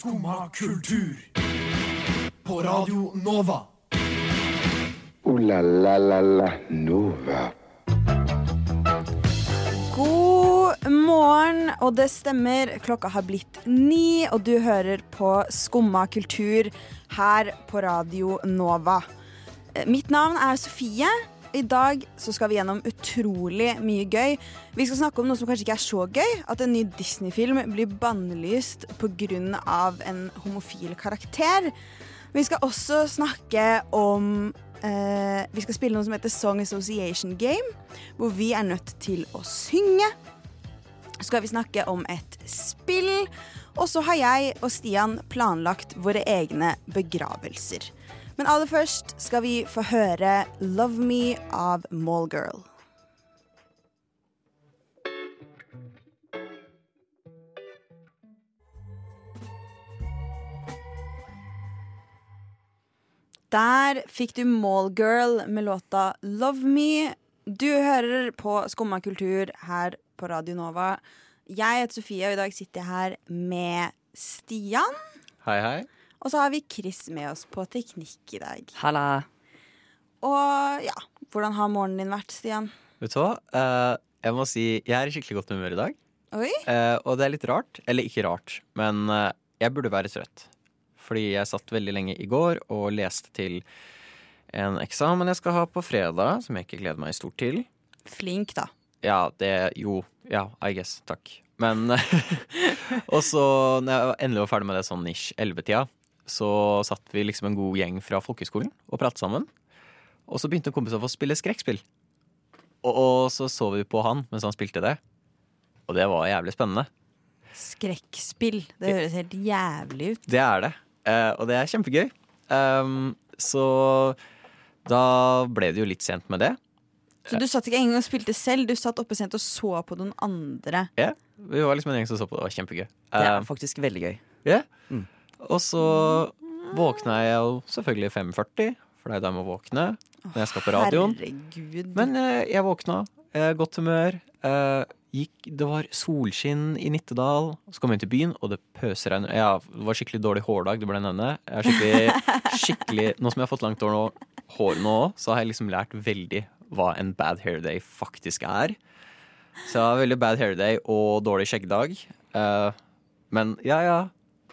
Skumma kultur. På Radio Nova. O-la-la-la-la Nova. God morgen, og det stemmer. Klokka har blitt ni, og du hører på Skumma kultur her på Radio Nova. Eh, Mitt navn er Sofie. I dag så skal vi gjennom utrolig mye gøy. Vi skal snakke om noe som kanskje ikke er så gøy. At en ny Disney-film blir bannlyst pga. en homofil karakter. Vi skal også snakke om eh, Vi skal spille noe som heter Song Association Game, hvor vi er nødt til å synge. Så skal vi snakke om et spill. Og så har jeg og Stian planlagt våre egne begravelser. Men aller først skal vi få høre 'Love Me' av Mallgirl. Der fikk du Mallgirl med låta 'Love Me'. Du hører på Skumma kultur her på Radio Nova. Jeg heter Sofie, og i dag sitter jeg her med Stian. Hei, hei. Og så har vi Chris med oss på teknikk i dag. Halla. Og ja, hvordan har morgenen din vært, Stian? Vet du hva? Uh, jeg må si jeg er i skikkelig godt humør i dag. Oi? Uh, og det er litt rart. Eller ikke rart, men uh, jeg burde være trøtt. Fordi jeg satt veldig lenge i går og leste til en eksamen jeg skal ha på fredag, som jeg ikke gleder meg stort til. Flink, da. Ja, det Jo, ja, I guess. Takk. Men Og så, når jeg endelig var ferdig med det sånn ish 11-tida, så satt vi liksom en god gjeng fra folkeskolen og pratet sammen. Og så begynte en kompis av oss å spille skrekkspill. Og, og så så vi på han mens han spilte det. Og det var jævlig spennende. Skrekkspill. Det høres helt jævlig ut. Det er det. Eh, og det er kjempegøy. Um, så da ble det jo litt sent med det. Så du satt ikke engang og spilte selv, du satt oppe sent og så på noen andre. Ja, vi var liksom en gjeng som så på det. Det var kjempegøy. Det er Ehm, faktisk veldig gøy. Ja. Mm. Og så våkna jeg jo selvfølgelig 5.40, for det er da jeg må våkne når jeg skal på radioen. Herregud. Men eh, jeg våkna, eh, godt humør. Eh, gikk, det var solskinn i Nittedal. Så kom jeg inn til byen, og det pøsregner. Ja, det var skikkelig dårlig hårdag, det ble. Jeg er skikkelig, skikkelig Nå som jeg har fått langt hår nå, hår nå så har jeg liksom lært veldig hva en bad hair day faktisk er. Så jeg har veldig bad hair day og dårlig skjeggdag. Eh, men ja, ja.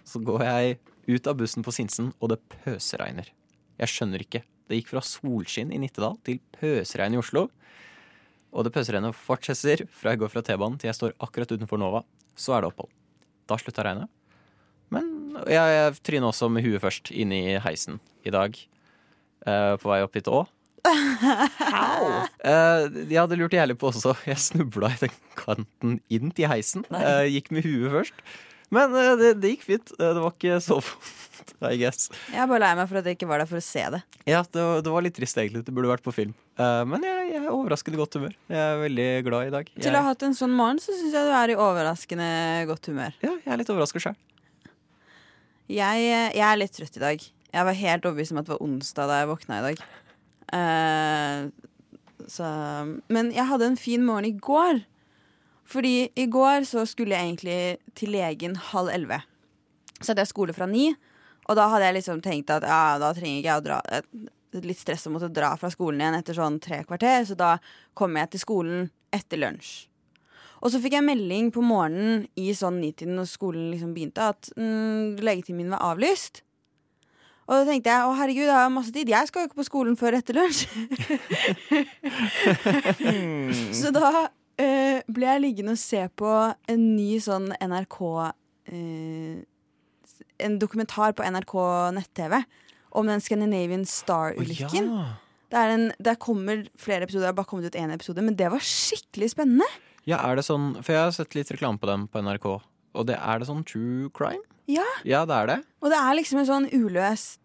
Så går jeg ut av bussen på Sinsen, og det pøsregner. Jeg skjønner ikke. Det gikk fra solskinn i Nittedal til pøsregn i Oslo. Og det pøsregnet fortsetter fra jeg går fra T-banen til jeg står akkurat utenfor Nova. Så er det opphold. Da slutta regnet. Men jeg, jeg tryna også med huet først inn i heisen i dag. eh, på vei opp hit òg. Uh, jeg hadde lurt jævlig på også. Jeg snubla i den kanten inn til heisen. Eh, gikk med huet først. Men eh, det, det gikk fint. Eh, det var ikke så vondt, I guess. Jeg er bare lei meg for at jeg ikke var der for å se det. Ja, det, det var litt trist, egentlig. Det burde vært på film. Uh, men jeg, jeg er overraskende godt humør. Jeg er veldig glad i dag. Jeg, Til å ha hatt en sånn morgen, så syns jeg du er i overraskende godt humør. ja, jeg er litt overraska sjøl. Jeg, jeg er litt trøtt i dag. Jeg var helt overbevist om at det var onsdag da jeg våkna i dag. Uh, så, men jeg hadde en fin morgen i går. Fordi i går så skulle jeg egentlig til legen halv elleve. Så hadde jeg skole fra ni, og da hadde jeg liksom tenkt at ja, da trenger ikke jeg å dra Litt stress å måtte dra fra skolen igjen etter sånn tre kvarter, så da kommer jeg til skolen etter lunsj. Og så fikk jeg melding på morgenen i sånn nitiden når skolen liksom begynte, at mm, legetimen min var avlyst. Og da tenkte jeg å herregud, jeg har masse tid. Jeg skal jo ikke på skolen før etter lunsj. så da eh, ble jeg liggende og se på en ny sånn NRK uh, En dokumentar på NRK nett-TV om den Scandinavian Star-ulykken. Det, er en- det kommer flere episoder, det har bare kommet ut én episode, men det var skikkelig spennende. Ja, er det sånn For jeg har sett litt reklame på dem på NRK. Og det er det sånn true crime? Ja, Ja, det er det. Og det er liksom en sånn uløst,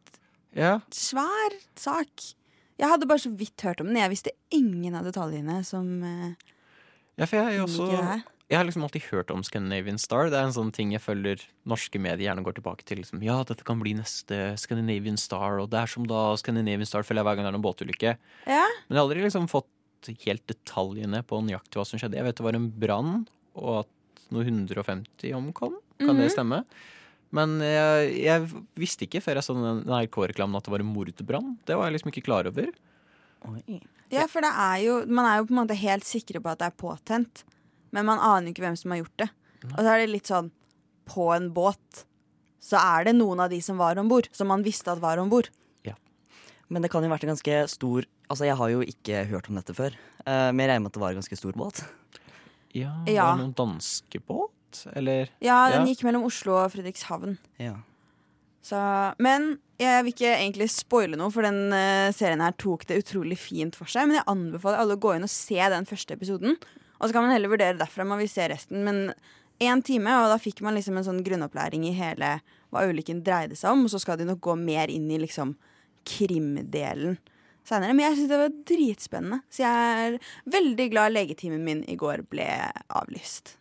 Ja. svær sak. Jeg hadde bare så vidt hørt om den. Jeg visste ingen av detaljene som eh, ja, for jeg også. Jeg har liksom alltid hørt om Scandinavian Star. Det er en sånn ting jeg følger norske medier gjerne går tilbake til. Liksom, ja, dette kan bli neste Scandinavian Star, og det er som da Scandinavian Star føler jeg hver gang det er noen båtulykke. Ja, Men jeg har aldri liksom fått helt detaljene på nøyaktig hva som skjedde. Jeg vet det var en brann, og at noe 150 omkom. Kan det stemme? Men jeg, jeg visste ikke før jeg så NRK-reklamen at det var en mordbrann. Det var jeg liksom ikke klar over. Oi. Ja, for det er jo Man er jo på en måte helt sikre på at det er påtent, men man aner jo ikke hvem som har gjort det. Og så er det litt sånn På en båt så er det noen av de som var om bord, som man visste at var om bord. Men det kan jo ha vært en ganske stor Altså, jeg har jo ikke hørt om dette før. Eh, men jeg regner med at det var en ganske stor båt. Ja, Ja. Var det noen danskebåt? Eller Ja, den Ja. gikk mellom Oslo og Fredrikshavn. Ja. Så, men jeg vil ikke egentlig spoile noe, for den uh, serien her tok det utrolig fint for seg. Men jeg anbefaler alle å gå inn og se den første episoden. Og så kan man heller vurdere derfra om man vil se resten. Men én time, og da fikk man liksom en sånn grunnopplæring i hele hva ulykken dreide seg om. Og så skal de nok gå mer inn i liksom krimdelen seinere. Men jeg syns det var dritspennende. Så jeg er veldig glad legetimen min i går ble avlyst.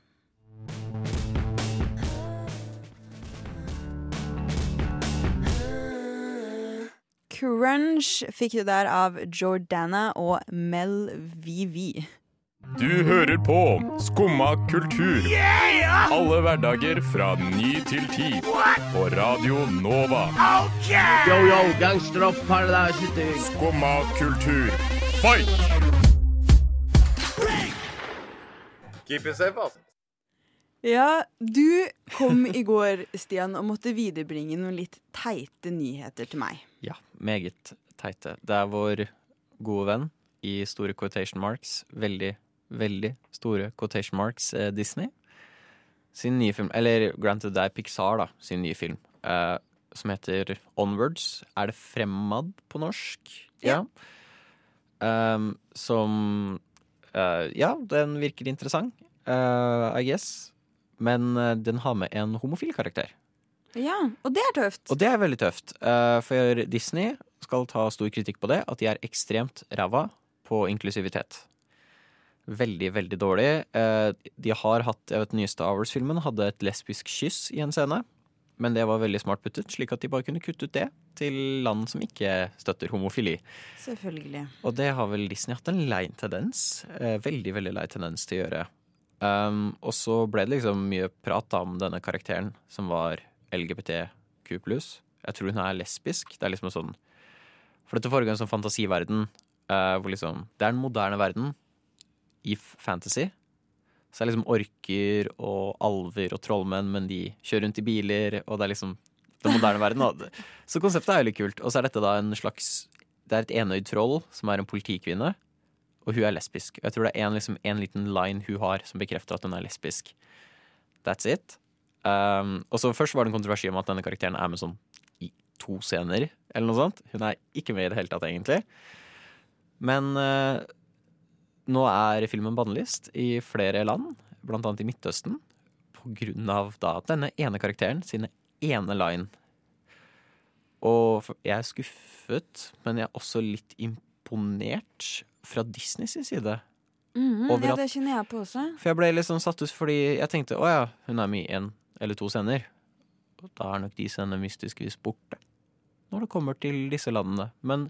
Crunch fikk du der av Jordana og Mel VV. Du hører på Skumma kultur. Alle hverdager fra ny til ti. På Radio Nova. Yo, yo, gangsteropp, paradise Skumma kultur, fight! Keep it safe, ass. Ja, du kom i går, Stian, og måtte viderebringe noen litt teite nyheter til meg. Ja, meget teite. Det er vår gode venn i store quotation marks, veldig, veldig store quotation marks, eh, Disney. Sin nye film, eller granted det er Pixar, da, sin nye film, eh, som heter Onwards. Er det Fremmad på norsk? Ja. Um, som uh, Ja, den virker interessant, uh, I guess. Men uh, den har med en homofil karakter. Ja, og det er tøft. Og det er veldig tøft, eh, for Disney skal ta stor kritikk på det, at de er ekstremt ræva på inklusivitet. Veldig, veldig dårlig. Eh, De har hatt, jeg vet, den nye Star Wars-filmen hadde et lesbisk kyss i en scene, men det var veldig smart puttet, slik at de bare kunne kutte ut det til land som ikke støtter homofili. Selvfølgelig. Og det har vel Disney hatt en lei tendens, eh, veldig, veldig lei tendens til å gjøre. Um, og så ble det liksom mye prat om denne karakteren som var LGBTQ+. Jeg tror hun er lesbisk. Det er liksom en sånn For dette foregår en sånn fantasiverden uh, hvor liksom Det er den moderne verden i fantasy. Så det er liksom orker og alver og trollmenn, men de kjører rundt i biler, og det er liksom den moderne verden. Så konseptet er veldig kult. Og så er dette da en slags Det er et enøyd troll som er en politikvinne, og hun er lesbisk. Og Jeg tror det er en, liksom, en liten line hun har som bekrefter at hun er lesbisk. That's it. Um, og så Først var det en kontroversi om at denne karakteren er med sånn i to scener, eller noe sånt. Hun er ikke med i det hele tatt, egentlig. Men uh, nå er filmen bannlyst i flere land, blant annet i Midtøsten, på grunn av da denne ene karakteren sine ene line. Og jeg er skuffet, men jeg er også litt imponert fra Disney sin side. Mhm, Over ja, det kjenner jeg på også. For jeg ble litt sånn satt ut fordi jeg tenkte å ja, hun er med i én eller to scener. Og Da er nok de scenene mystiskvis borte. Når det kommer til disse landene. Men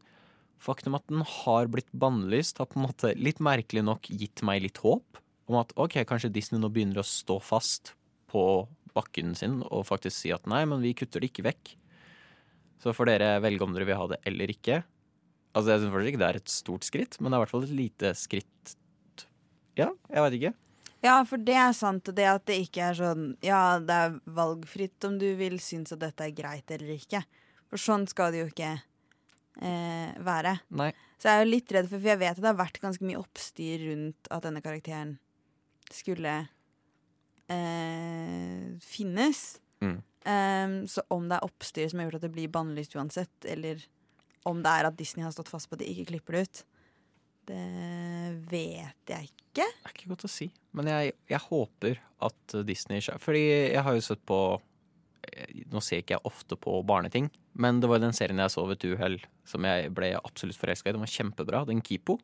faktum at den har blitt bannlyst, har på en måte litt merkelig nok gitt meg litt håp. Om at ok, kanskje Disney nå begynner å stå fast på bakken sin og faktisk si at nei, men vi kutter det ikke vekk. Så får dere velge om dere vil ha det eller ikke. Altså, Jeg syns fortsatt ikke det er et stort skritt, men det er i hvert fall et lite skritt. Ja, jeg veit ikke. Ja, for det er sant. Det at det ikke er sånn Ja, det er valgfritt om du vil synes at dette er greit eller ikke. For sånn skal det jo ikke eh, være. Nei. Så jeg er jo litt redd for For jeg vet at det har vært ganske mye oppstyr rundt at denne karakteren skulle eh, finnes. Mm. Um, så om det er oppstyr som har gjort at det blir bannlyst uansett, eller om det er at Disney har stått fast på at de ikke klipper det ut, det vet jeg ikke. Det er ikke godt å si. Men jeg, jeg håper at Disney. Fordi jeg har jo sett på eh, Nå ser ikke jeg ofte på barneting, men det var den serien jeg så ved et uhell som jeg ble absolutt forelska i. Den var kjempebra. Den Kipo.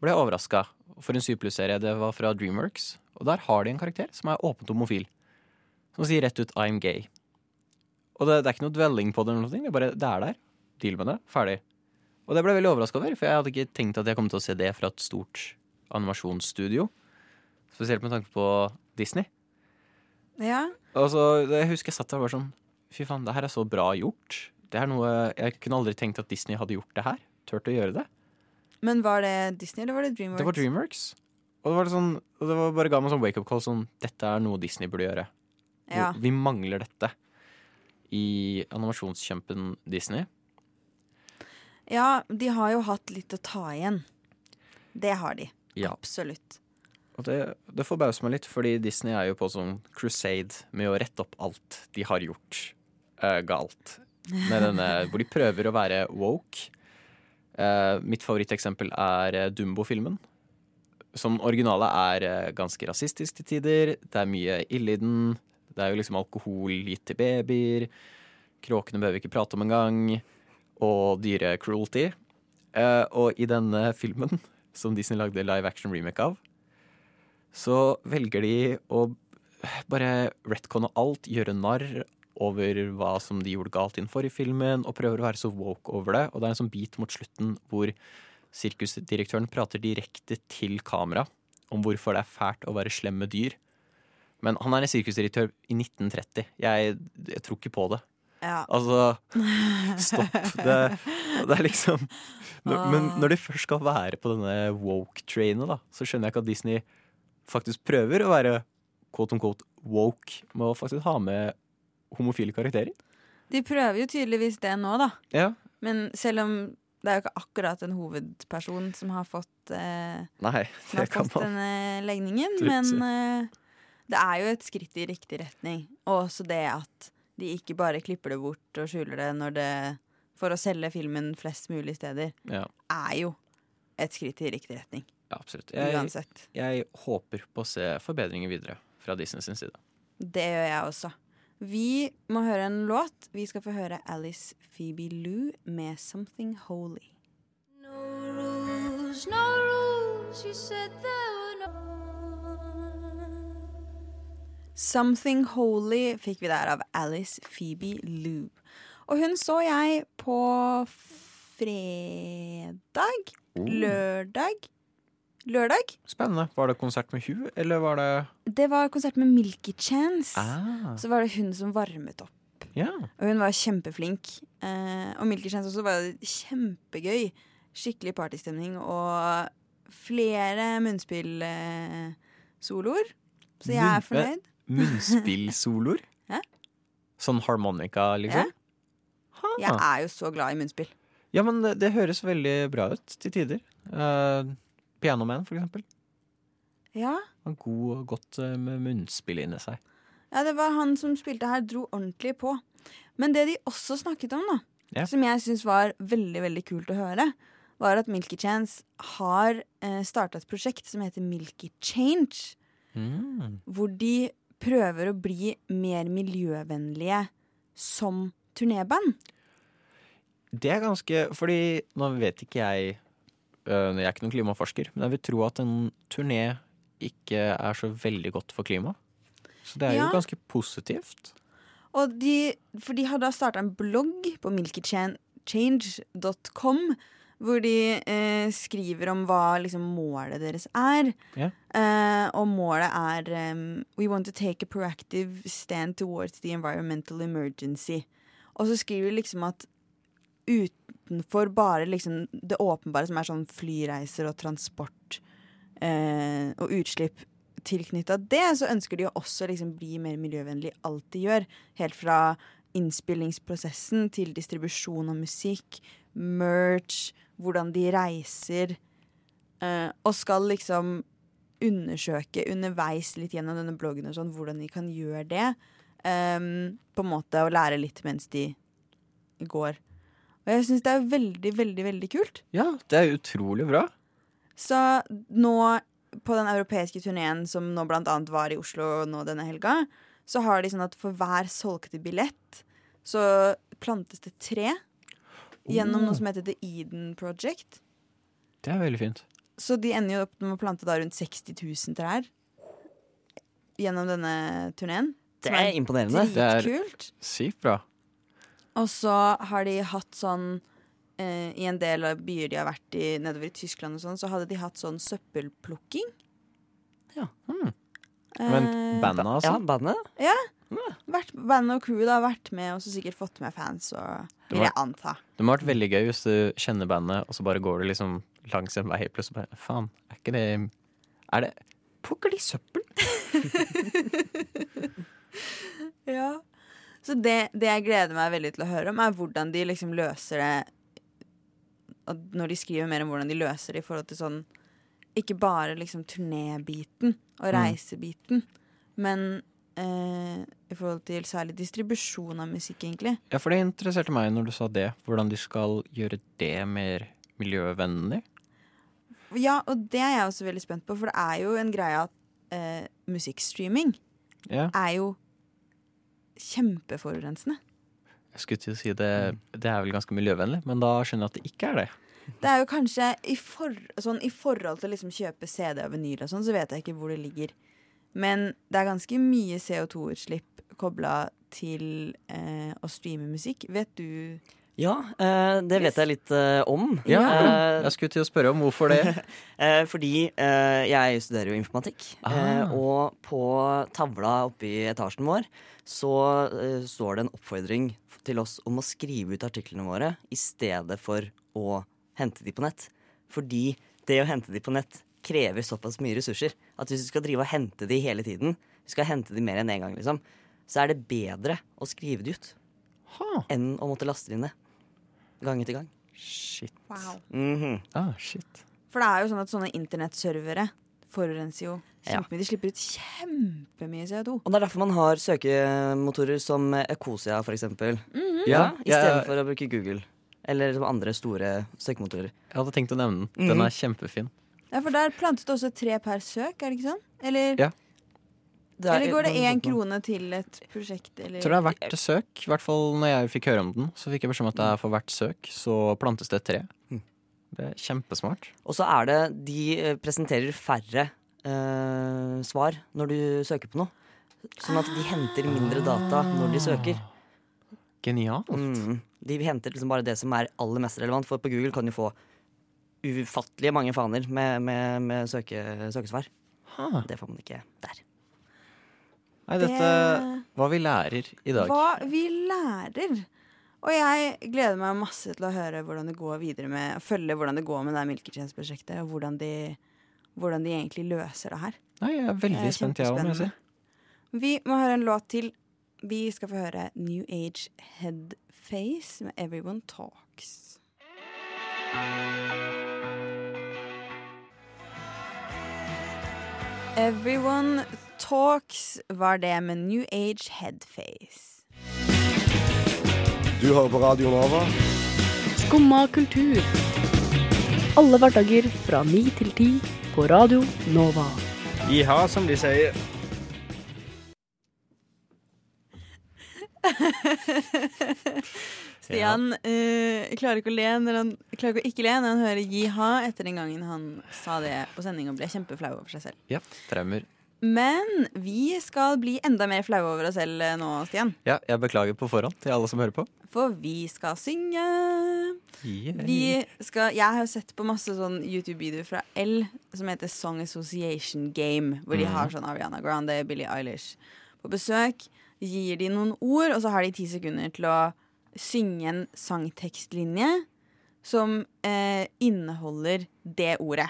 Ble overraska. For en 7 pluss-serie. Det var fra Dreamworks. Og der har de en karakter som er åpent homofil. Som sier rett ut 'I'm gay'. Og det, det er ikke noe dvelling på det, eller noe. Det er bare det er der. Deal med det. Ferdig. Og det ble jeg veldig overraska over, for jeg hadde ikke tenkt at jeg kom til å se det fra et stort animasjonsstudio. Spesielt med tanke på Disney. Ja, Altså, jeg husker jeg satt der og var sånn Fy faen, det her er så bra gjort. Det er noe Jeg kunne aldri tenkt at Disney hadde gjort det her. Turt å gjøre det. Men var det Disney, eller var det Dreamworks? Det var Dreamworks. Og det var, sånn, og det var bare ga meg sånn wake-up call sånn Dette er noe Disney burde gjøre. Ja. Vi mangler dette i animasjonskjempen Disney. ja, de har jo hatt litt å ta igjen. Det har de. Ja. Absolutt. Og det, det forbauser meg litt, fordi Disney er jo på sånn crusade med å rette opp alt de har gjort uh, galt. Denne, hvor de prøver å være woke. Uh, mitt favoritteksempel er eh, Dumbo-filmen. Som originale er ganske rasistisk til tider. Det er mye ille i den. Det er jo liksom alkohol gitt til babyer. Kråkene behøver ikke prate om engang. Og dyre-cruelty. Uh, og i denne filmen, som Disney lagde live action remake av, så velger de å bare retconne alt, gjøre narr over hva som de gjorde galt i den forrige filmen, og prøver å være så woke over det. Og det er en sånn bit mot slutten hvor sirkusdirektøren prater direkte til kamera om hvorfor det er fælt å være slem med dyr. Men han er en sirkusdirektør i 1930. Jeg, jeg tror ikke på det. Ja. Altså, stopp. Det, det er liksom Men når de først skal være på denne woke-trainet, da, så skjønner jeg ikke at Disney faktisk prøver å være quote on quote woke med å faktisk ha med homofile karakterer. De prøver jo tydeligvis det nå, da. Ja. Men selv om det er jo ikke akkurat en hovedperson som har fått, eh, Nei, som har fått denne legningen. trygt Men eh, det er jo et skritt i riktig retning. Og også det at de ikke bare klipper det bort og skjuler det, når det for å selge filmen flest mulig steder, Ja, er jo et skritt i riktig retning. Ja absolutt. Jeg, Uansett. jeg håper på å se forbedringer videre fra Disney sin side. Det gjør jeg også. Vi må høre en låt. Vi skal få høre Alice Phoebe Lou med 'Something Holy'. No rules, no rules. You said there were no. 'Something Holy' fikk vi der av Alice Phoebe Lou. Og hun så jeg på fredag? Lørdag? Lørdag? Spennende. Var det konsert med hun, eller var det Det var konsert med Milky Chance. ah, Så var det hun som varmet opp. Ja. Og hun var kjempeflink. Eh, og Milky Chance også var kjempegøy. Skikkelig partystemning og flere munnspillsoloer. så jeg er Munn- fornøyd. Munnspillsoloer? Ja Sånn harmonika, liksom? Jeg er jo så glad i munnspill. Ja, men det, det høres veldig bra ut til tider. Uh, Pianoman, for eksempel. Ja. Han er god og godt eh, med munnspill inni seg. ja, det var han som spilte her, dro ordentlig på. Men det de også snakket om, da, Ja. som jeg syns var veldig veldig kult å høre, var at Milky Chance har eh, starta et prosjekt som heter Milky Change. Mm. hvor de prøver å bli mer miljøvennlige som turnéband. Det er ganske Fordi nå vet ikke jeg Jeg er ikke noen klimaforsker, men jeg vil tro at en turné ikke er så veldig godt for klimaet. Så det er Ja. jo ganske positivt. Og de, for de har da starta en blogg på milkychange.com, hvor de eh, skriver om hva liksom, målet deres er. Yeah. Eh, og målet er um, We want to take a proactive stand towards the environmental emergency. Og så skriver de liksom at utenfor bare liksom det åpenbare, som er sånn flyreiser og transport eh, og utslipp tilknytta det, så ønsker de å også liksom bli mer miljøvennlig alt de gjør. Helt fra innspillingsprosessen til distribusjon av musikk, merch, hvordan de reiser. eh, og skal liksom undersøke underveis litt gjennom denne bloggen og sånn, hvordan de kan gjøre det. Um, på en måte å lære litt mens de går. Og jeg syns det er veldig, veldig, veldig kult. Ja, det er utrolig bra. Så nå på den europeiske turneen som nå blant annet var i Oslo nå denne helga, så har de sånn at for hver solgte billett så plantes det tre gjennom noe som heter The Eden Project. Det er veldig fint. Så de ender jo opp med å plante da rundt 60 000 trær gjennom denne turneen. Det er imponerende. Det er-. Sykt bra. Og så har de hatt sånn eh, I en del av byer de har vært i nedover i Tyskland og sånn, så hadde de hatt sånn søppelplukking. Ja. Men Eh, bandet, altså? Ja, bandet. Ja. vært, bandet og crewet har vært med og så sikkert fått med fans, og Det vil jeg anta. Det må ha vært veldig gøy hvis du kjenner bandet, og så bare går du liksom langs en vei, plutselig bare Faen, er ikke det Er det Plukker de søppel? Ja. Så det, det jeg gleder meg veldig til å høre om, er hvordan de liksom løser det Når de skriver mer om hvordan de løser det i forhold til sånn Ikke bare liksom turnébiten og Mm. reisebiten, men eh, i forhold til særlig distribusjon av musikk, egentlig. Ja, for det interesserte meg når du sa det. Hvordan de skal gjøre det mer miljøvennlig. Ja, og det er jeg også veldig spent på, for det er jo en greie at eh, musikkstreaming yeah. er jo kjempeforurensende. jeg skulle til å si det, det er vel ganske miljøvennlig, men da skjønner jeg at det ikke er det. Det er jo kanskje i, for, sånn, I forhold til å liksom kjøpe CD og vinyl og sånn, så vet jeg ikke hvor det ligger. Men det er ganske mye CO2-utslipp kobla til eh, å streame musikk. Vet du Ja, eh, det vet jeg litt eh, om. Ja, Eh, Jeg skulle til å spørre om hvorfor det. Fordi jeg studerer jo informatikk. Ah. Og på tavla oppe i etasjen vår så står det en oppfordring til oss om å skrive ut artiklene våre i stedet for å hente de på nett. Fordi det å hente de på nett krever såpass mye ressurser at hvis du skal drive og hente de hele tiden, du skal hente de mer enn én gang, liksom, så er det bedre å skrive de ut Ha, enn å måtte laste inn ned gang etter gang. shit. Mhm. Ah, shit. For det er jo sånn at sånne internettservere forurenser jo Ja. kjempemye. De slipper ut kjempemye CO2. Og det er derfor man har søkemotorer som Ecosia, for eksempel. Mhm. Ja, Ja, Istedenfor å bruke Google. Eller som andre store søkemotorer. jeg hadde tenkt å nevne den. Den Mhm. er kjempefin. Ja, for der plantes det også tre per søk, er det ikke sånn? Eller, Ja. Det er- eller går det én krone til et prosjekt? Eller? Tror det er hvert søk. I hvert fall når jeg fikk høre om den, så fikk jeg beskjed om at det er for hvert søk så plantes det et tre. Mm. Det er kjempesmart. Og så er det De eh, presenterer færre eh, svar når du søker på noe. Sånn at de henter mindre data når de søker. Genialt. Mm. De henter liksom bare det som er aller mest relevant, for på Google kan du få ufattelige mange faner med, med, med søke, søkesvar. Ha. Det får man ikke der. Nei, dette Hva vi lærer i dag. Hva vi lærer. Og jeg gleder meg masse til å høre hvordan det går videre med følge hvordan det går med det her Milketjenesteprosjektet, og hvordan de, hvordan de egentlig løser det her. Nei, jeg er veldig jeg er spent, jeg òg, må jeg si. Vi må høre en låt til. Vi skal få høre New Age Headface med Everyone Talks. Everyone Talks var det med New Age Headface. Du hører på Radio Nova. Skumma kultur. Alle hverdager fra ni til ti på Radio Nova. Jiha, som de sier. Stian uh, klarer ikke å le når han klarer ikke å ikke le når han hører jiha etter den gangen han sa det på sending og ble kjempeflau over seg selv. Ja, traumer. Men vi skal bli enda mer flaue over oss selv eh, nå, Stian. Ja, jeg beklager på forhånd til alle som hører på. For vi skal synge. Yeah. Vi skal, jeg har sett på masse sånn YouTube-videoer fra L som heter Song Association Game. Hvor de Mhm. har sånn Ariana Grande, Billie Eilish på besøk. Gir de noen ord, og så har de ti sekunder til å synge en sangtekstlinje som eh, inneholder det ordet.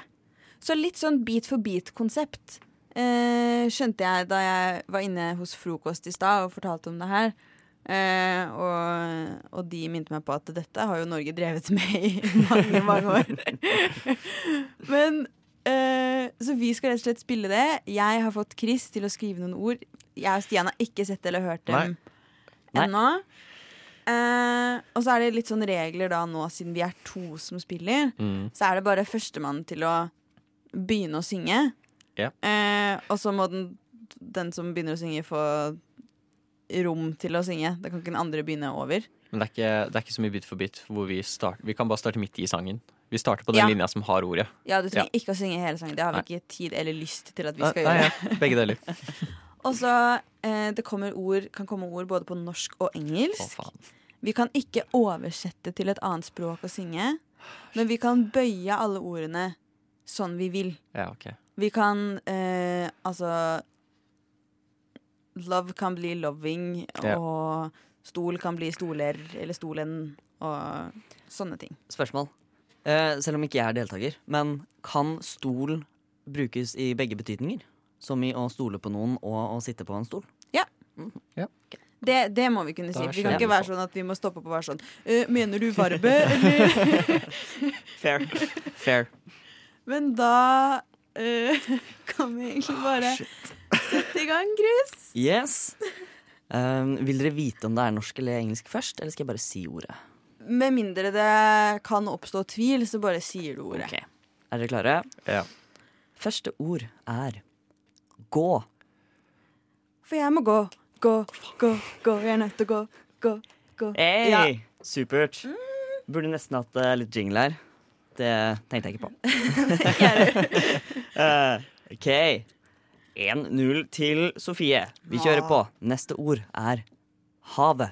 Så litt sånn beat for beat-konsept. Eh, skjønte jeg da jeg var inne hos frokost i stad og fortalte om det her. Eh, og, og de minte meg på at dette har jo Norge drevet med i mange, mange år. Men eh, Så vi skal rett og slett spille det. Jeg har fått Chris til å skrive noen ord. Jeg og Stian har ikke sett eller hørt dem ennå. Eh, og så er det litt sånn regler da nå, siden vi er to som spiller. Mm. Så er det bare førstemann til å begynne å synge. Ja. Eh, og så må den, den som begynner å synge, få rom til å synge. Da kan ikke den andre begynne over. Men det er, ikke, det er ikke så mye bit for bit. Hvor vi, start, vi kan bare starte midt i sangen. Vi starter på den Ja. linja som har ordet. Ja, Du trenger Ja. ikke å synge hele sangen. Det har vi ikke tid eller lyst til at vi skal nei, gjøre. Nei, begge deler. Og så eh, det ord, kan komme ord både på norsk og Å, engelsk. faen. Vi kan ikke oversette til et annet språk og synge, men vi kan bøye alle ordene sånn vi vil. Ja, ok. Vi kan eh, altså love kan bli loving, Ja. og stol kan bli stoler, eller stolen, og sånne ting. Spørsmål. Eh, selv om ikke jeg er deltaker, men kan stol brukes i begge betydninger? Som i å stole på noen og å sitte på en stol? Det, det må vi kunne si. Vi kan ikke være sånn at vi må stoppe på å være sånn uh, Mener du varbe, eller? Fair. Fair. Men da eh, kan vi egentlig bare sette i gang, Chris. Yes. Um, vil dere vite om det er norsk eller engelsk først, eller skal jeg bare si ordet? Med mindre det kan oppstå tvil, så bare sier du ordet. Ok. Er dere klare? Ja. Første ord er gå. For jeg må gå, gå, gå, gå. Jeg er nødt til å gå, gå, gå. Hey! Ja. Supert. Burde nesten hatt eh, litt jingle her. Det tenkte jeg ikke på. Eh, OK. 1-0 til Sofie. Vi kjører på. Neste ord er havet.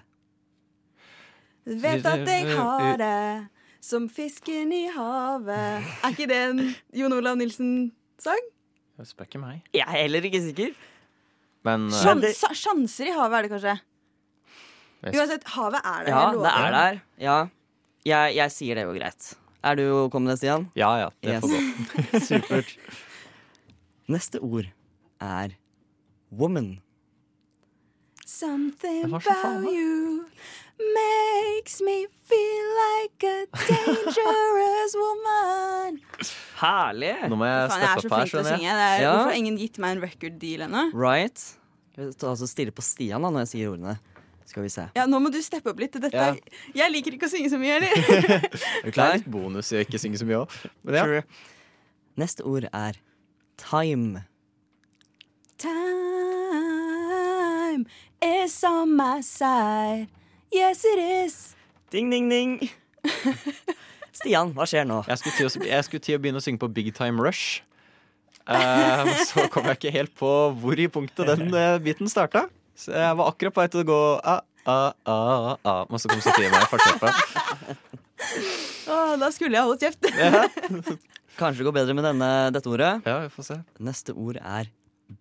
Vet at jeg har det som fisken i havet. Er ikke det en Jon Olav Nilsen-sang? Det spør ikke meg. Jeg er heller ikke sikker. Men uh, Skjønn- Sjans, sjanser i havet er det kanskje? Uansett, havet er der. Ja, det er der. Ja. Jeg, jeg sier det jo greit. Er du kommende, Stian? ja ja, det Yes. får gå. Supert. Neste ord er woman. Something about you makes me feel like a dangerous woman. Herlig! Nå må jeg steppe opp her, skjønner jeg. Det er, Ja. Hvorfor har ingen gitt meg en record deal ennå? Right. Jeg altså stirre på Stian da når jeg sier ordene. Skal vi se. Ja, nå må du steppe opp litt. Dette, Ja. Jeg liker ikke å synge så mye, eller? Er du Det er litt bonus i å ikke synge så mye òg. Ja. Neste ord er time. Time is on my side. Yes, it is. Ding, ding, ding. Stian, hva skjer nå? Jeg skulle, å, jeg skulle til å begynne å synge på Big Time Rush. Uh, så kom jeg ikke helt på hvor i punktet den uh, biten starta. Så jeg var akkurat på vei til å gå ah, ah, ah, ah. Men så kom Sofie med. Åh, da skulle jeg holdt kjeft. Kanskje det går bedre med denne, dette ordet. Ja, vi får se. Neste ord er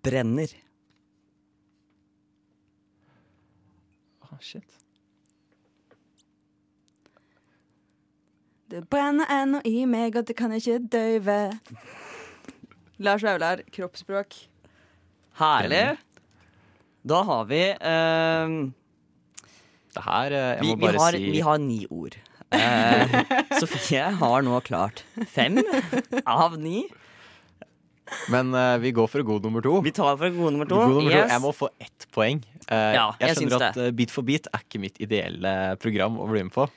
brenner. Ah, shit. Det brenner ennå i meg, og det kan ikke døyve. Lars Vaular, kroppsspråk. Herlig. Da har vi ehm, Det her eh, Jeg vi, må vi, bare har, si vi har ni ord. Eh, Sofie har nå klart fem av ni. Men eh, vi går for god nummer to. Vi tar for god nummer to. God nummer to. Jeg må få ett poeng. Eh, Ja, jeg jeg skjønner at det. Beat for beat er ikke mitt ideelle program å bli med på.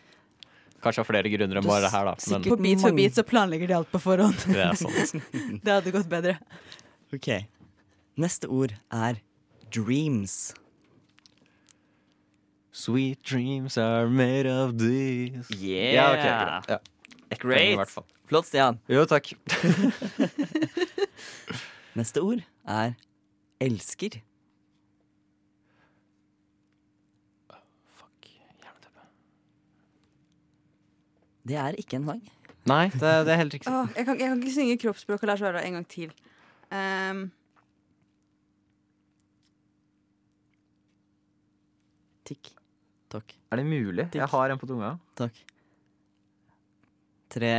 Kanskje av flere grunner enn bare det her, da. Men sikkert- På Beat for beat så planlegger de alt på forhånd. det er sant. Det hadde gått bedre. Ok. Neste ord er dreams. Sweet dreams are made of this. Yeah. Ja, okay. Ja. Poeng Great. i. Flott, Stian. Jo, takk. Neste ord er elsker. Fuck. Jerneteppe. Det er ikke en sang. Nei, det, det er helt riktig. Oh, jeg, kan, jeg kan ikke synge kroppsspråk og Lars Vaular en gang til. Um, Tikk. Takk. Er det mulig? Jeg har en på tunga. Takk. Tre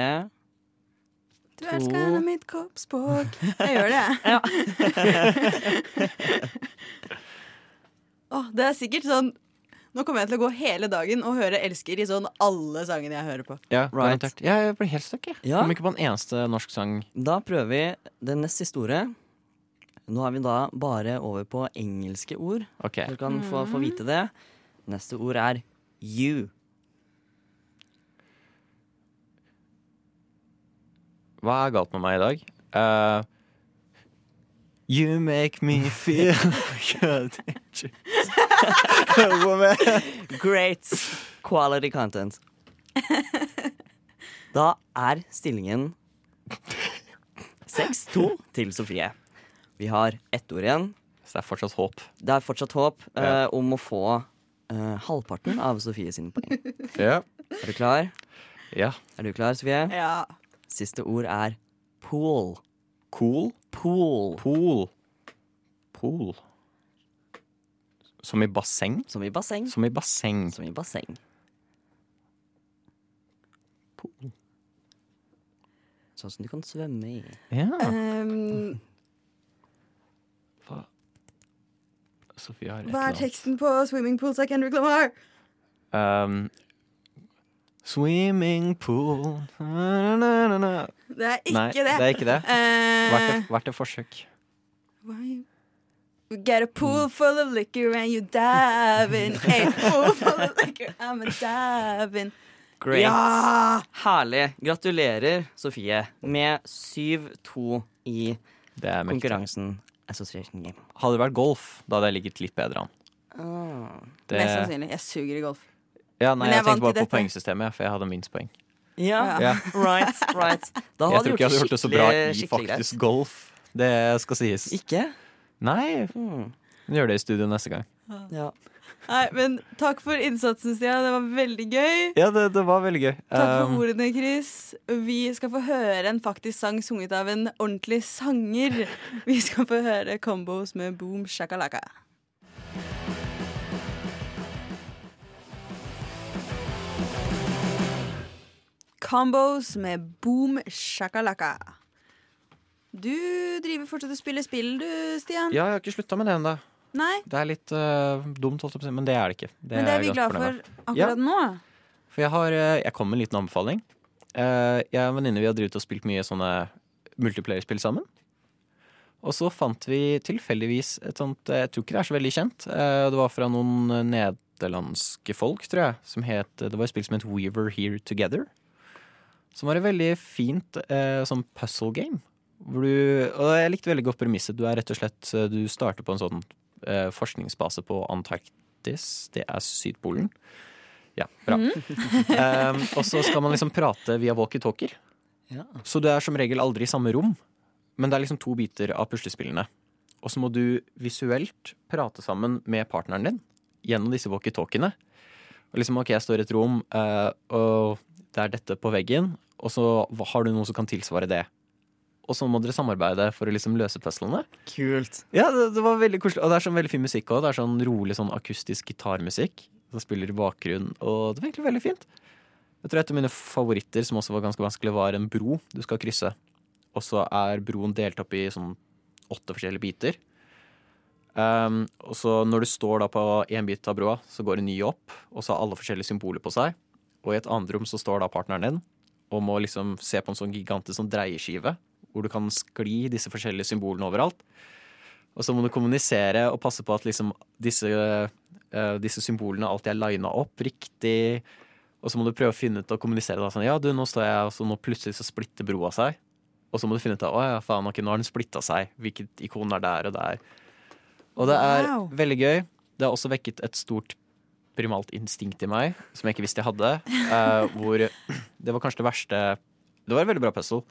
du To. elsker henne mitt kroppsspråk. Jeg gjør det, jeg. Åh, det er sikkert sånn Nå kommer jeg til å gå hele dagen og høre 'Elsker' i sånn alle sangene jeg hører på. Ja, Right. ja Jeg blir helt stuck, jeg. Ja. Kommer ikke på en eneste norsk sang. Da prøver vi den nest siste ordet. Nå er vi da bare over på engelske ord. Okay. Så du kan få, få vite det. Neste ord er you. Hva er galt med meg i dag? Uh, you make me feel good. Woman. Great quality content. Da er stillingen 6-2 til Sofie. Vi har ett ord igjen. Så det er fortsatt håp. Det er fortsatt håp uh, om å få eh, halvparten av Sofie sine poeng. Ja. Er du klar? ja. Er du klar, Sofie? Ja. Siste ord er pool. Cool. Pool. Pool. Pool. Som i basseng? Som i basseng. Som i basseng. Som i basseng. Pool. Sånn som du kan svømme i. Ja. Um, Sofie har et hva er teksten på Swimming Pools av Kendrick Lamar? Um, swimming pool na, na, na, na. Det er ikke Nei, det. det er ikke det. Uh, Hvert et, forsøk. why- We get a pool full of liquor and you dive in. A pool full of liquor, I'm a dive in. Great. Ja! Herlig. Gratulerer, Sofie, med 7-2 i konkurransen Association Game. Hadde det vært golf, da hadde jeg ligget litt bedre an. Oh, Det, Mest sannsynlig. Jeg suger i golf. ja, nei, Men jeg jeg, tenker bare på dette. poengsystemet, for jeg hadde minst poeng. Ja, Ja. right, right. Da Jeg tror ikke jeg hadde gjort gjort det så bra i faktisk golf. Det skal sies. Ikke? Nei, Hmm. gjør det i studio neste gang. Ja. Nei, men takk for innsatsen, Stian. Det var veldig gøy. Ja, det, det var veldig gøy. Takk Um, for ordene, Chris. Vi skal få høre en faktisk sang sunget av en ordentlig sanger. Vi skal få høre combos med Boom Shakalaka. Combos med Boom Shakalaka. Du driver fortsatt og spiller spill, du, Stian? Ja, jeg har ikke slutta med det ennå. Nei, Det er litt uh, dumt, men det er det ikke. Det men det er vi glad for akkurat ja. nå. For jeg har eh, Jeg kom med en liten anbefaling. Eh, jeg og en venninne vi har drevet og spilt mye sånne multiplayer-spill sammen. Og så fant vi tilfeldigvis et sånt Jeg tror ikke det er så veldig kjent. Det var fra noen nederlandske folk, tror jeg. Som het, det var et spill som het We Were Here Together. Som var et veldig fint eh, sånn puzzle game. Hvor du, og jeg likte veldig godt premisset. Du er rett og slett Du starter på en sånn forskningsbase på Antarktis. Det er Sydpolen. Ja, bra. um, og så skal man liksom prate via walkietalkier. Ja. Så du er som regel aldri i samme rom, men det er liksom to biter av puslespillene. Og så må du visuelt prate sammen med partneren din gjennom disse walkietalkiene. Og liksom, ok, jeg står i et rom, uh, og det er dette på veggen, og så har du noe som kan tilsvare det. Og så må dere samarbeide for å liksom løse puzzlene. Kult. Ja, det, det var veldig koselig. Og det er sånn veldig fin musikk òg. Det er sånn rolig sånn akustisk gitarmusikk som spiller i bakgrunnen. Og det var egentlig veldig fint. Jeg tror et av mine favoritter, som også var ganske vanskelig, var en bro du skal krysse. Og så er broen delt opp i sånn åtte forskjellige biter. Um, og så når du står da på én bit av broa, så går en ny opp, og så har alle forskjellige symboler på seg. Og i et annet rom så står da partneren din og må liksom se på en sånn gigantisk sånn dreieskive, hvor du kan skli disse forskjellige symbolene overalt. Og så må du kommunisere og passe på at liksom disse, uh, disse symbolene alltid er lina opp riktig. Og så må du prøve å finne ut og kommunisere da, sånn Ja, du, nå står jeg, og så nå plutselig så splitter broa seg. Og så må du finne ut av Å ja, faen, okay, nå har den splitta seg. Hvilket ikon er der og der. Og det er Wow. veldig gøy. Det har også vekket et stort primalt instinkt i meg, som jeg ikke visste jeg hadde. Uh, hvor det var kanskje det verste Det var et veldig bra puzzle.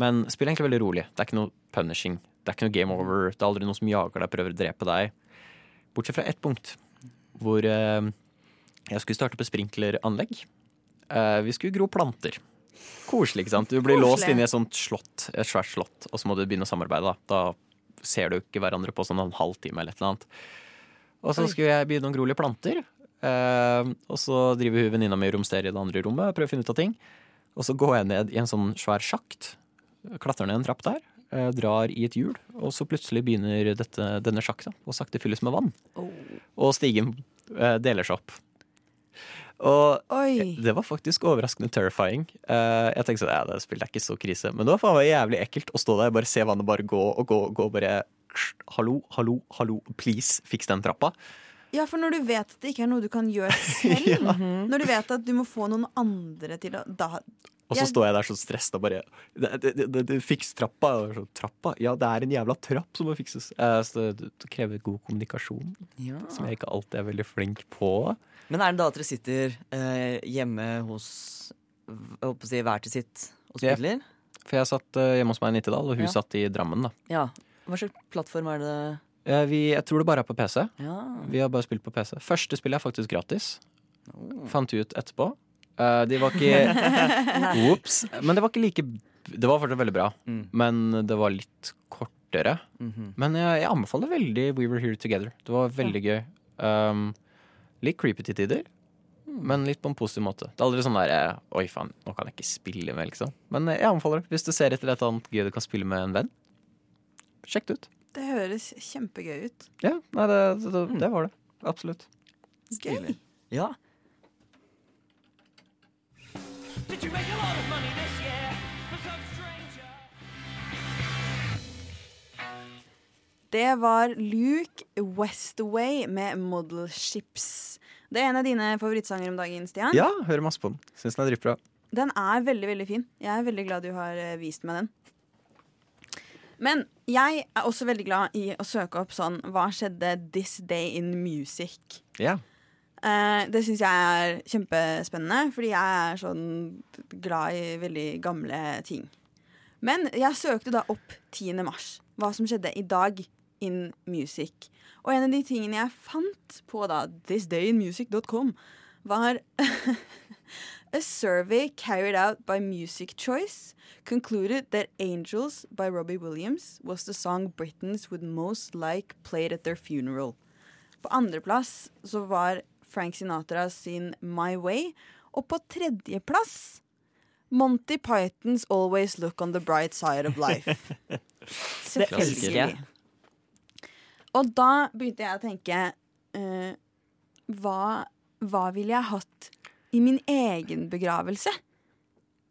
Men spillet er egentlig veldig rolig. Det er ikke noe punishing. Det er ikke noe game over. Det er aldri noen som jager deg, prøver å drepe deg. Bortsett fra ett punkt, hvor eh, jeg skulle starte på sprinkleranlegg. Eh, vi skulle gro planter. Koselig, ikke sant? Du blir Koselig. låst inne i et sånt slott, et svært slott, og så må du begynne å samarbeide. Da, da ser du ikke hverandre på sånn en halvtime eller et eller annet. Og så skulle jeg begynne å gro litt planter. Eh, og så driver hun venninna mi og romsterer i det andre rommet prøver å finne ut av ting. Og så går jeg ned i en sånn svær sjakt, klatrer ned en trapp der, eh, drar i et hjul, og så plutselig begynner dette, denne sjakta å sakte fylles med vann. Og stigen eh, deler seg opp. Og Oi. det var faktisk overraskende terrifying. Eh, jeg tenkte sånn, ja, det spilte ikke så krise. Men det var faen meg jævlig ekkelt å stå der bare se vannet bare gå og gå og gå. Bare hallo, hallo, hallo, please, fiks den trappa. Ja, for når du vet at det ikke er noe du kan gjøre selv, når du vet at du må få noen andre til å da, Og så Jeg- står jeg der så stressa og bare Fiks trappa. Så, trappa? Ja, det er en jævla trapp som må fikses. Eh, så det, det krever god kommunikasjon, Ja. som jeg ikke alltid er veldig flink på. Men er det da at dere sitter eh, hjemme hos jeg håper å si, hver til sitt og Ja. spiller? For jeg satt eh, hjemme hos meg i Nittedal, og hun Ja. satt i Drammen. da Ja. Hva slags plattform er det? Eh, vi, Jeg tror det bare er på PC. Ja. Vi har bare spilt på PC. Første spillet er faktisk gratis. Oh. Fant vi ut etterpå. Eh, de var ikke Ops. Men det var ikke like Det var fortsatt veldig bra, Mm. men det var litt kortere. Mhm. Men jeg, jeg anbefaler veldig We Were Here Together. Det var veldig gøy. Um, litt creepy til tider, men litt på en positiv måte. Det er aldri sånn der eh, Oi, faen, nå kan jeg ikke spille med, liksom. Men jeg anbefaler det. Hvis du ser etter et annet gøy du kan spille med en venn, sjekk det ut. Det høres kjempegøy ut. Ja, nei, det, det, det var det. Absolutt. Gøy. Ja. Det var Luke Westaway med Model Ships. Det er en av dine favorittsanger om dagen, Stian. Ja, hører masse på den. Syns den er dritbra. Den er veldig, veldig fin. Jeg er veldig glad du har eh, vist meg den. Men jeg er også veldig glad i å søke opp sånn Hva skjedde this day in music? Ja. Eh, det syns jeg er kjempespennende, fordi jeg er sånn glad i veldig gamle ting. Men jeg søkte da opp 10. mars. Hva som skjedde i dag in music. Og en av de tingene jeg fant på da thisdayinmusic.com, var A survey carried out by Music Choice concluded that Angels by Robbie Williams was the song Britons would most like played at their funeral. På andreplass så var Frank Sinatra sin My Way. Og på tredjeplass Monty Pythons Always Look on the Bright Side of Life. Jeg. Og da begynte jeg å tenke uh, hva, hva ville jeg hatt i min egen begravelse?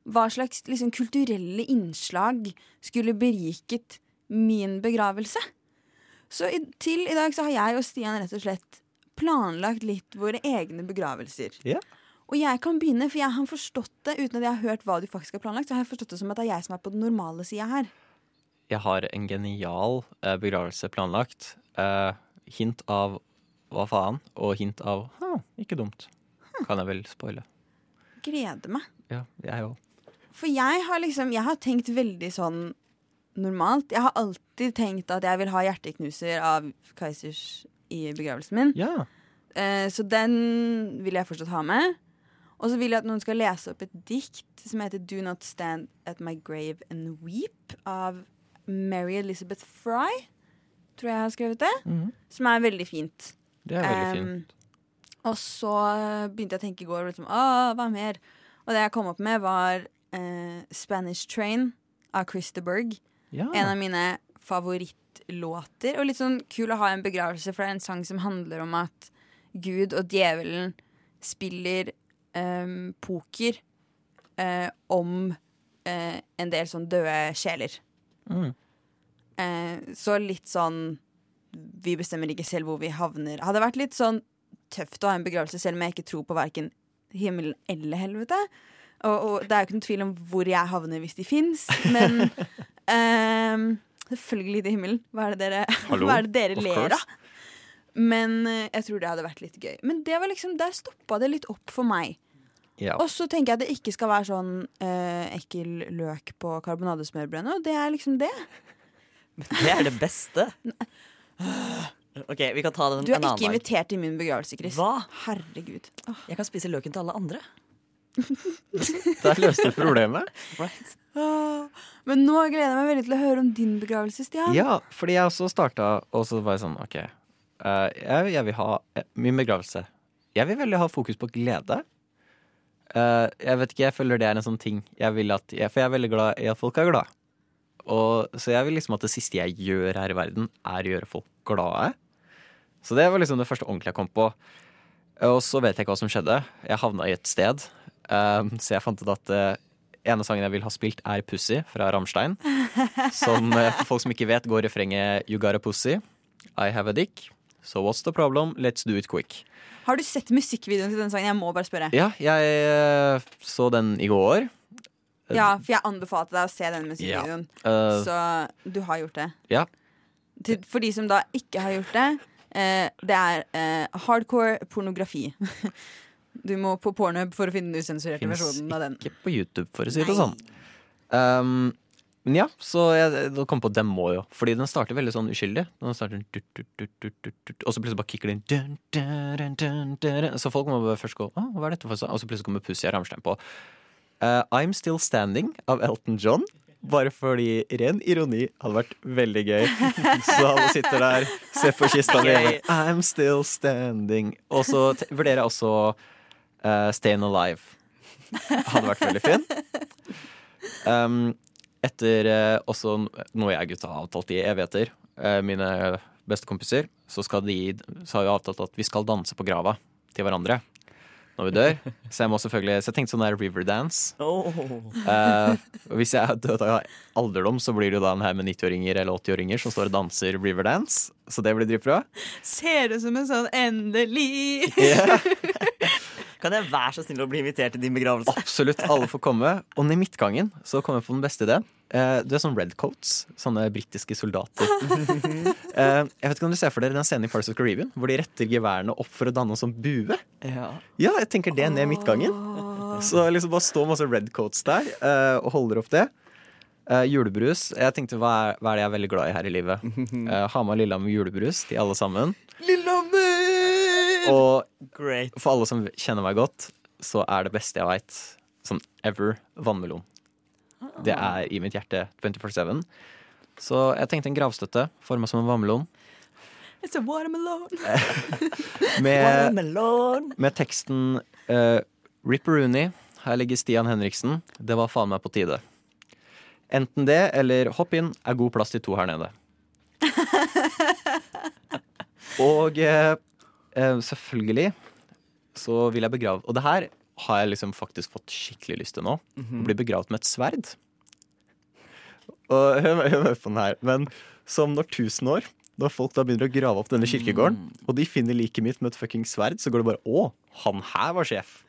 Hva slags liksom, kulturelle innslag skulle beriket min begravelse? Så i, til i dag så har jeg og Stian rett og slett planlagt litt våre egne begravelser. Ja. Og jeg kan begynne, for jeg har forstått det uten at jeg har hørt hva du faktisk har planlagt. Så har jeg forstått det som at det er jeg som er på den normale sida her. Jeg har en genial eh, begravelse planlagt. Eh, hint av hva faen, og hint av ha, ikke dumt. Kan jeg vel spoile. Gleder meg. Ja, jeg òg. For jeg har liksom Jeg har tenkt veldig sånn normalt. Jeg har alltid tenkt at jeg vil ha hjerteknuser av Kaizers i begravelsen min. Ja. Eh, så den vil jeg fortsatt ha med. Og så vil jeg at noen skal lese opp et dikt som heter Do Not Stand At My Grave And Weep av Mary Elizabeth Fry. Tror jeg har skrevet det. Mhm. Som er veldig fint. Det er veldig Um, fint. Og så begynte jeg å tenke i går liksom, hva mer? Og det jeg kom opp med, var eh, Spanish Train av Chris de Burgh. Ja. En av mine favorittlåter. Og litt sånn kul å ha en begravelse, for det er en sang som handler om at Gud og djevelen spiller eh, poker eh, om eh, en del sånn døde sjeler. Mm. Eh, så litt sånn Vi bestemmer ikke selv hvor vi havner. Hadde vært litt sånn tøft å ha en begravelse, selv om jeg ikke tror på verken himmelen eller helvete. Og, og det er jo ikke noen tvil om hvor jeg havner hvis de fins, men um, Selvfølgelig til himmelen. Hva er det dere, Hallo? hva er det dere ler av? Men uh, jeg tror det hadde vært litt gøy. Men det var liksom, der stoppa det litt opp for meg. Ja. Og så tenker jeg at det ikke skal være sånn uh, ekkel løk på karbonadesmørbrødene. Og det er liksom det. Det er det beste. OK, vi kan ta den Du er en annen ikke invitert til min begravelse, Chris. Hva? Herregud. Åh. Jeg kan spise løken til alle andre. Der løste du problemet. Right? Åh. Men nå gleder jeg meg veldig til å høre om din begravelse, Stian. Ja, fordi jeg også starta, og så var jeg sånn OK. eh, jeg, jeg vil ha eh, min begravelse. Jeg vil veldig ha fokus på glede. Eh, jeg vet ikke, jeg føler det er en sånn ting jeg vil at jeg, For jeg er veldig glad i at folk er glad. Og, så jeg vil liksom at det siste jeg gjør her i verden, er å gjøre folk glade. Så det var liksom det første ordentlige jeg kom på. Og så vet jeg ikke hva som skjedde. Jeg havna i et sted. Um, så jeg fant ut at uh, ene sangen jeg vil ha spilt, er 'Pussy' fra Rammstein. Som uh, for folk som ikke vet, går refrenget 'You got a pussy', 'I have a dick', 'So what's the problem? Let's do it quick'. Har du sett musikkvideoen til den sangen? Jeg må bare spørre. Ja, jeg uh, så den i går. Ja, for jeg anbefalte deg å se den musikkvideoen. Eh, Så du har gjort det. ja. Til, for de som da ikke har gjort det, eh, det er eh, hardcore pornografi. Du må på Pornhub for å finne den usensurerte versjonen av den. ikke på YouTube, for å si det Nei. sånn. Um, men ja, så jeg da kom på den må jo. Fordi den starter veldig sånn uskyldig. Den starter dut, dut, dut, Og så plutselig bare kicker det inn. Så folk må bare først gå Å, hva er dette for sånn? Og så plutselig kommer Pussy og Ramstein på. Uh, I'm Still Standing av Elton John. Bare fordi ren ironi hadde vært veldig gøy. Så alle sitter der, ser på kista mi. I'm still standing. Og så vurderer jeg også uh, Stayin' Alive. Hadde vært veldig fin. Um, etter uh, også noe jeg gutta har avtalt i evigheter, uh, mine bestekompiser, så, skal de, så har vi avtalt at vi skal danse på grava til hverandre når vi dør. Så jeg må selvfølgelig Så jeg tenkte sånn der Riverdance. Oh. Uh, hvis jeg er død av alderdom, så blir det jo da en her med 90-åringer eller 80-åringer som står og danser Riverdance. Så det blir dritbra. Ser ut som en sånn endelig Ja. Kan jeg være så snill å bli invitert til din begravelse? Absolutt, alle får komme. Og ned i midtgangen så kom jeg på den beste ideen. Eh, du er sånn redcoats, sånne britiske soldater. eh, jeg vet ikke om du ser for dere den scenen i Parts of Caribbean hvor de retter geværene opp for å danne en sånn bue? Ja. Ja, jeg tenker det ned i midtgangen. Så liksom bare stå masse redcoats der eh, og holder opp det. Eh, julebrus. Jeg tenkte hva er, hva er det jeg er veldig glad i her i livet? Uh, Hamar Lillehammer julebrus til alle sammen. Og Great. for alle som kjenner meg godt, så er det beste jeg veit, sånn ever, vannmelon. Det er i mitt hjerte 24-7. Så jeg tenkte en gravstøtte forma som en vannmelon. It's a watermelon. Med, Watermelon. med teksten uh, Ripperoonie, her ligger Stian Henriksen. Det var faen meg på tide. Enten det eller hopp inn, er god plass til to her nede. Og eh, eh, selvfølgelig så vil jeg begrave Og det her har jeg liksom faktisk fått skikkelig lyst til nå. Å bli begravd med et sverd. Og hør, hør med på den her. Men som når tusen år, når folk da begynner å grave opp denne kirkegården, og de finner liket mitt med et fucking sverd, så går det bare Å, han her var sjef.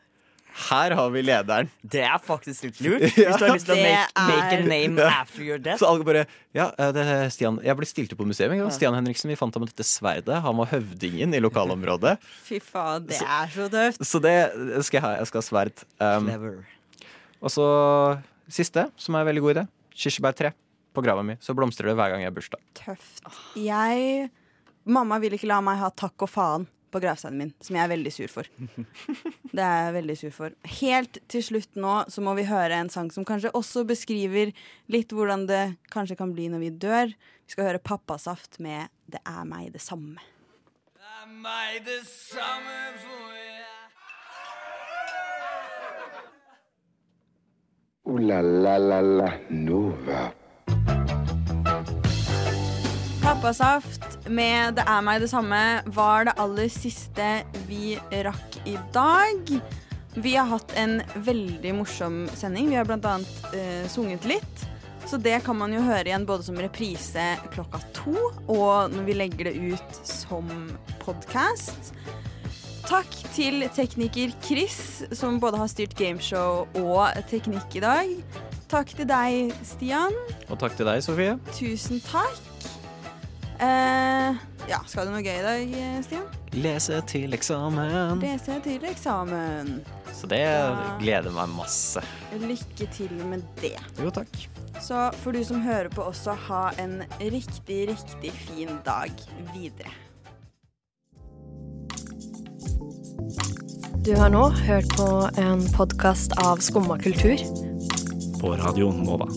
Her har vi lederen. Det er faktisk litt lurt. Hvis du har lyst til å make, make a name Ja. after your death. Så alle bare Ja, eh, det er Stian Jeg ble stilt opp på museet. Ja. Stian Henriksen, vi fant ham med dette sverdet. Han var høvdingen i lokalområdet. Fy faen, det er så tøft. Så det skal jeg ha. Jeg skal ha sverd. Um, Clever. og så siste, som er en veldig god idé. Kirsebærtre på grava mi. Så blomstrer det hver gang jeg har bursdag. Tøft. Jeg Mamma vil ikke la meg ha takk og faen på gravsteinen min, som jeg er veldig sur for. Det er jeg veldig sur for. Helt til slutt nå så må vi høre en sang som kanskje også beskriver litt hvordan det kanskje kan bli når vi dør. Vi skal høre Pappasaft med 'Det er meg det samme'. Det er meg det samme for jeg. Ooh la la la la Nova. Pappasaft med 'Det er meg det samme' var det aller siste vi rakk i dag. Vi har hatt en veldig morsom sending. Vi har blant annet eh, sunget litt. Så det kan man jo høre igjen både som reprise klokka to og når vi legger det ut som podkast. Takk til tekniker Chris, som både har styrt gameshow og teknikk i dag. Takk til deg, Stian. Og takk til deg, Sofie. Tusen takk. Eh, ja, skal du noe gøy i dag, Stian? Lese til eksamen. Lese til eksamen. Så det ja. gleder meg masse. Lykke til med det. Jo, takk. Så får du som hører på også ha en riktig, riktig fin dag videre. Du har nå hørt på en podkast av Skumma kultur. På Radio Nova.